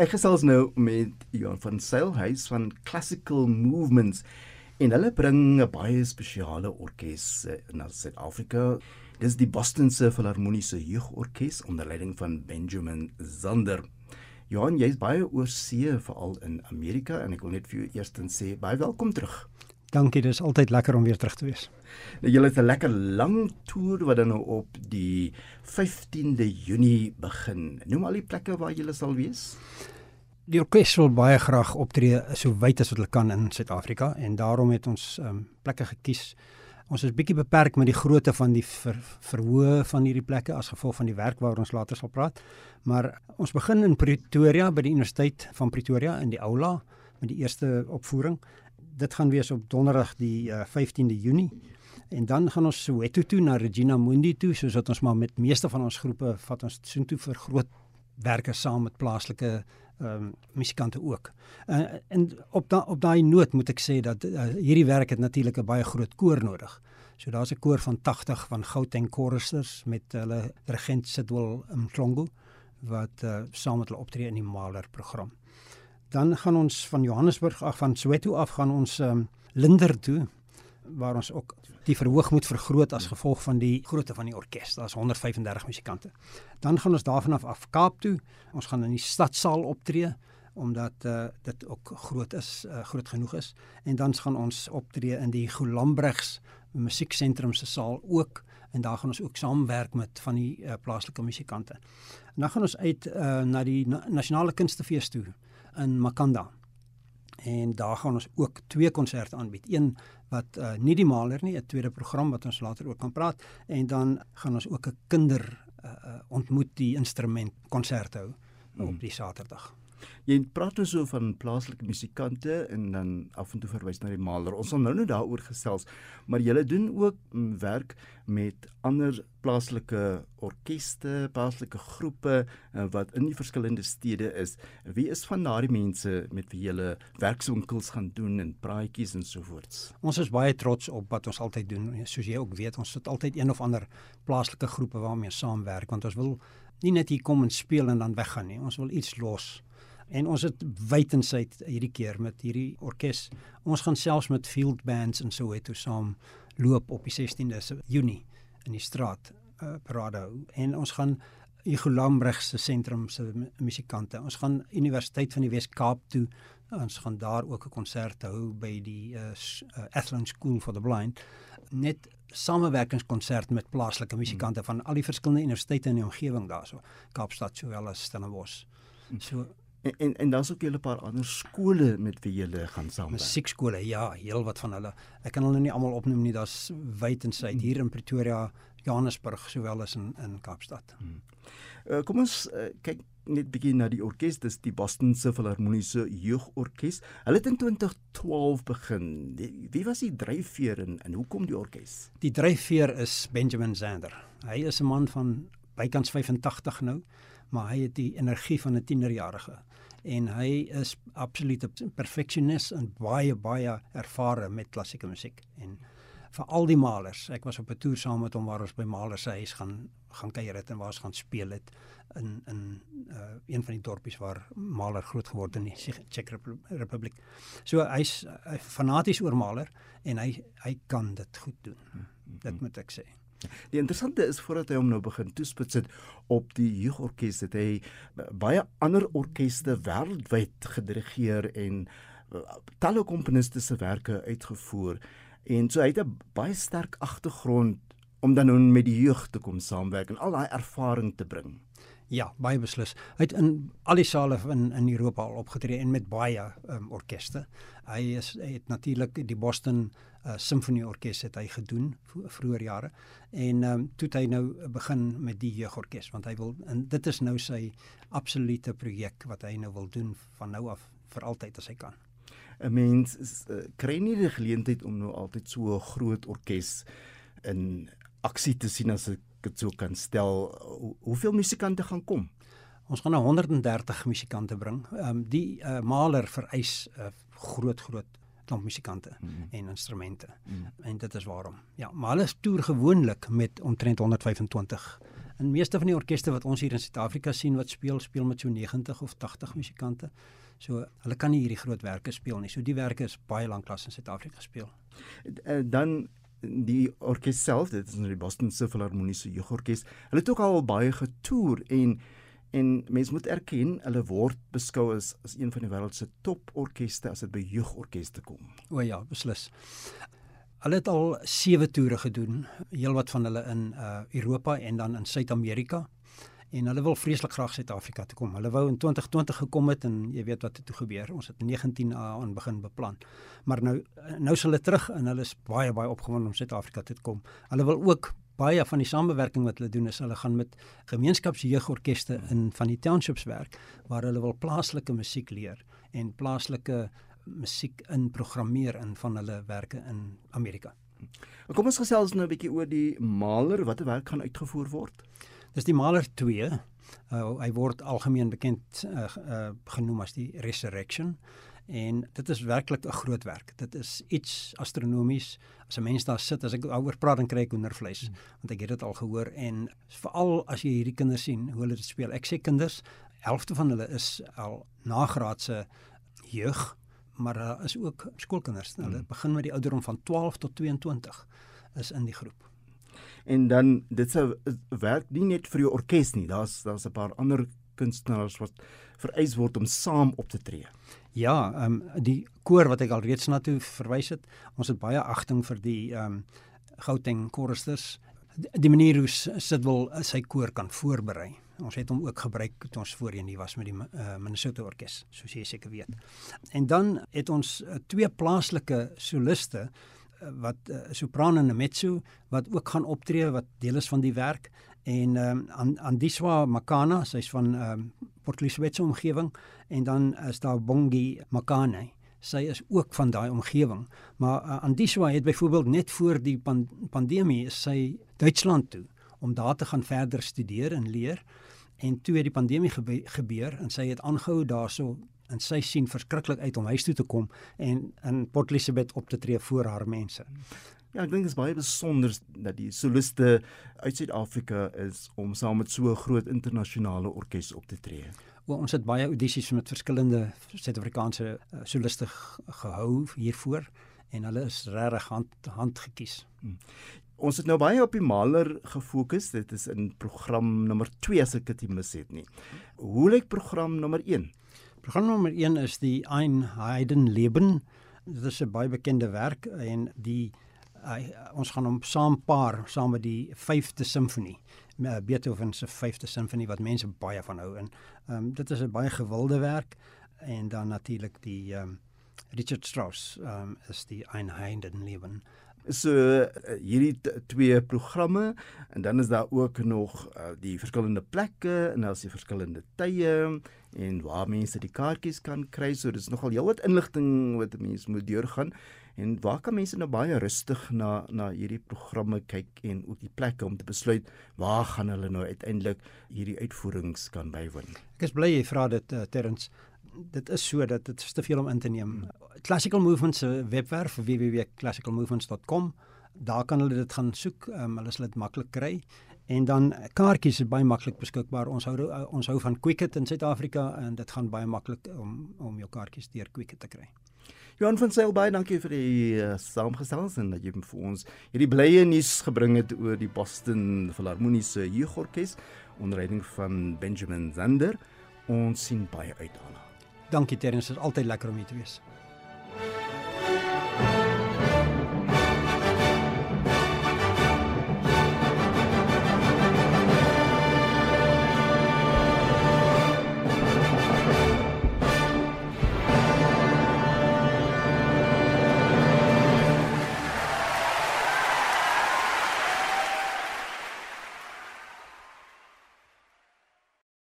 Ek gesels nou met Johan van Sailhuis van Classical Movements en hulle bring 'n baie spesiale orkes eh, na Suid-Afrika. Dis die Bostonse Filharmoniese Jeugorkes onder leiding van Benjamin Zander. Johan, jy's baie oorsee veral in Amerika en ek wil net vir jou eerstens sê baie welkom terug. Dankie, dis altyd lekker om weer terug te wees. Julle het 'n lekker lang toer wat dan nou op die 15de Junie begin. Noem al die plekke waar julle sal wees. Die orkes wil baie graag optree so wyd as wat hulle kan in Suid-Afrika en daarom het ons um, plekke gekies. Ons is bietjie beperk met die grootte van die ver, verhoë van hierdie plekke as gevolg van die werk waaroor ons later sal praat. Maar ons begin in Pretoria by die Universiteit van Pretoria in die aula met die eerste opvoering dit gaan wees op donderdag die uh, 15de Junie. En dan gaan ons Soweto toe na Regina Mundi toe, soos wat ons maar met meeste van ons groepe vat ons soontoe vir groot werke saam met plaaslike ehm um, musikante ook. Uh, en op da, op daai noot moet ek sê dat uh, hierdie werk het natuurlik 'n baie groot koor nodig. So daar's 'n koor van 80 van Gauteng choristers met hulle regent Sidwell Mklongo wat uh, saam met hulle optree in die Maler program dan gaan ons van Johannesburg af van Soweto af gaan ons um, Linder toe waar ons ook die verhoog moet vergroot as gevolg van die grootte van die orkes. Daar's 135 musikante. Dan gaan ons daarvan af af Kaap toe. Ons gaan in die stadsaal optree omdat uh, dit ook groot is, uh, groot genoeg is. En dan gaan ons optree in die Golambregs musieksentrum se saal ook en daar gaan ons ook saamwerk met van die uh, plaaslike musikante. En dan gaan ons uit uh, na die na nasionale kunstefees toe in Makanda. En daar gaan ons ook twee konserte aanbied. Een wat uh, nie die maler nie, 'n tweede program wat ons later ook kan praat en dan gaan ons ook 'n kinder uh, ontmoet die instrument konsert hou hmm. op die Saterdag. Jy praat nou so van plaaslike musikante en dan af en toe verwys na die maler. Ons sal nou nou daaroor gesels, maar jy doen ook mm, werk met ander plaaslike orkeste, plaaslike groepe eh, wat in die verskillende stede is. Wie is van daardie mense met wie jy werkswinkels gaan doen en praatjies en so voort? Ons is baie trots op wat ons altyd doen. Soos jy ook weet, ons het altyd een of ander plaaslike groepe waarmee ons saamwerk want ons wil nie net hier kom en speel en dan weggaan nie. Ons wil iets los. En ons het wyd en suid hierdie keer met hierdie orkes. Ons gaan selfs met field bands en so het toe saam loop op die 16de Junie in die straat uh, Parado en ons gaan Igolambrig se sentrum se musikante. Ons gaan Universiteit van die Wes-Kaap toe. Ons gaan daar ook 'n konsert hou by die uh, uh, Athlone School for the Blind. Net samewerkingskonsert met plaaslike musikante van al die verskillende universiteite in die omgewing daarso. Kaapstad sowel as Stellenbosch. So En en, en daar's ook 'n paar ander skole met wie jy gaan saamwerk. Musiekskole, ja, heel wat van hulle. Ek kan hulle nie almal opnoem nie. Daar's wyd en suid hier in Pretoria, Johannesburg sowel as in in Kaapstad. Hmm. Uh, kom ons uh, kyk net bietjie na die orkes, dis die Boston Philharmoniese Jeugorkes. Hulle het in 2012 begin. Die, wie was die dryfveer en, en hoekom die orkes? Die dryfveer is Benjamin Zander. Hy is 'n man van bykans 85 nou maar hy het die energie van 'n tienerjarige en hy is absoluut 'n perfeksionis en baie baie ervare met klassieke musiek en vir al die malers ek was op 'n toer saam met hom waar ons by malers se huis gaan gaan kuier het en waar ons gaan speel het in in uh, een van die dorpies waar maler groot geword in die Czech Republiek. So hy's hy fanaties oor maler en hy hy kan dit goed doen. Hmm, hmm, dit hmm. moet ek sê. Die interessante is voordat hy hom nou begin toespits het op die jeugorkes het hy baie ander orkeste wêreldwyd gedirigeer en uh, talle komponiste se werke uitgevoer en so hy het 'n baie sterk agtergrond om dan nou met die jeug te kom saamwerk en al daai ervaring te bring. Ja, baie beslis. Hy het in al die sale in in Europa al opgetree en met baie um, orkeste. Hy is hy het natuurlik die Boston uh, Symphony Orkees het hy gedoen vroeër jare en ehm um, toe hy nou begin met die jeugorkes want hy wil en dit is nou sy absolute projek wat hy nou wil doen van nou af vir altyd as hy kan. 'n Mens uh, kry nie die geleentheid om nou altyd so 'n groot orkes in aksie te sien as 'n dit sou kan stel hoeveel musikante gaan kom ons gaan nou 130 musikante bring um, die uh, maler vereis 'n uh, groot groot klomp musikante mm -hmm. en instrumente mm -hmm. en dit is waarom ja maar hulle toer gewoonlik met omtrent 125 En meeste van die orkeste wat ons hier in Suid-Afrika sien wat speel, speel met so 90 of 80 musikante. So hulle kan nie hierdie groot werke speel nie. So die werke is baie lank klas in Suid-Afrika speel. Uh, dan die orkes self, dit is nou die Boston Philharmoniese jeugorkes. Hulle het ook al baie getoer en en mense moet erken hulle word beskou as as een van die wêreld se top orkeste as dit by jeugorkeste kom. O ja, beslis. Hulle het al 7 toere gedoen, heelwat van hulle in uh Europa en dan in Suid-Amerika en hulle wil vreeslik graag Suid-Afrika toe kom. Hulle wou in 2020 gekom het en jy weet wat het toe gebeur. Ons het 19 aan begin beplan. Maar nou nou is hulle terug en hulle is baie baie opgewonde om Suid-Afrika toe te kom. Hulle wil ook baie van die samewerking wat hulle doen is hulle gaan met gemeenskapsjeugorkeste in van die townships werk waar hulle wil plaaslike musiek leer en plaaslike musiek in programmeer in van hulle werke in Amerika. Kom ons gesels nou 'n bietjie oor die maler watter werk gaan uitgevoer word. Dis die Maler 2. Uh, hy word algemeen bekend uh, uh, genoem as die Resurrection en dit is werklik 'n groot werk. Dit is iets astronomies. As 'n mens daar sit, as ek oor praat dan kry ek hoendervleis, hmm. want ek het dit al gehoor en veral as jy hierdie kinders sien hoe hulle dit speel. Ek sê kinders, helfte van hulle is al nagraadse jeug, maar daar is ook skoolkinders. Hmm. Hulle begin met die ouderdom van 12 tot 22 is in die groep en dan dit sou werk nie net vir die orkes nie. Daar's daar's 'n paar ander kunstenaars wat vereis word om saam op te tree. Ja, ehm um, die koor wat ek al reeds na toe verwys het, ons het baie agting vir die ehm um, Gauteng choristers. Die, manier hoe sit wil sy koor kan voorberei. Ons het hom ook gebruik toe ons voorheen hier was met die uh, Minnesota Orkees, soos jy seker weet. En dan het ons uh, twee plaaslike soliste wat uh, sopran en mezzo wat ook gaan optree wat deel is van die werk. En ehm um, Andiswa Makana sy's van ehm um, Port Elizabeth se omgewing en dan is daar Bongi Makane. Sy is ook van daai omgewing. Maar uh, Andiswa het byvoorbeeld net voor die pan pandemie is sy Duitsland toe om daar te gaan verder studeer en leer. En toe het die pandemie gebe gebeur en sy het aangehou daarso en sy sien verskriklik uit om huis toe te kom en in Port Elizabeth op te tree voor haar mense. Ja, ek dink dit is baie besonder dat die soliste uit Suid-Afrika is om saam met so 'n groot internasionale orkes op te tree. Wel, ons het baie audisies met verskillende Suid-Afrikaanse uh, soliste gehou hiervoor en hulle is regtig hand hand gekies. Hmm. Ons het nou baie op die maler gefokus. Dit is in program nommer 2 as ek dit mis het nie. Hoe lyk program nommer Program nommer 1 is die Ein Heiden Leben. Dit is 'n baie bekende werk en die uh, ons gaan hom saam paar saam met die 5de simfonie. Uh, Beethoven se 5de simfonie wat mense baie van hou en um, dit is 'n baie gewilde werk en dan natuurlik die um, Richard Strauss um, is die Ein Heiden Leben so uh, hierdie twee programme en dan is daar ook nog uh, die verskillende plekke en daar's die verskillende tye en waar mense die kaartjies kan kry. So dis nogal heelwat inligting wat mense moet deurgaan. En waar kan mense nou baie rustig na na hierdie programme kyk en ook die plekke om te besluit waar gaan hulle nou uiteindelik hierdie uitvoerings kan bywoon? Ek is bly jy vra dit uh, Terrence dit is so dat dit te veel om in te neem. Classical Movements se webwerf www.classicalmovements.com daar kan hulle dit gaan soek. Um, hulle sal dit maklik kry en dan kaartjies is baie maklik beskikbaar. Ons hou uh, ons hou van Quicket in Suid-Afrika en dit gaan baie maklik om om jou kaartjies deur Quicket te kry. Johan van Sail baie dankie vir die uh, saamgesels en dat jy vir ons hierdie blye nuus gebring het oor die Boston Philharmoniese Jeugorkes onder leiding van Benjamin Zander. Ons sien baie uit daarna. Dankie Terrence, dit is altyd lekker om hier te wees.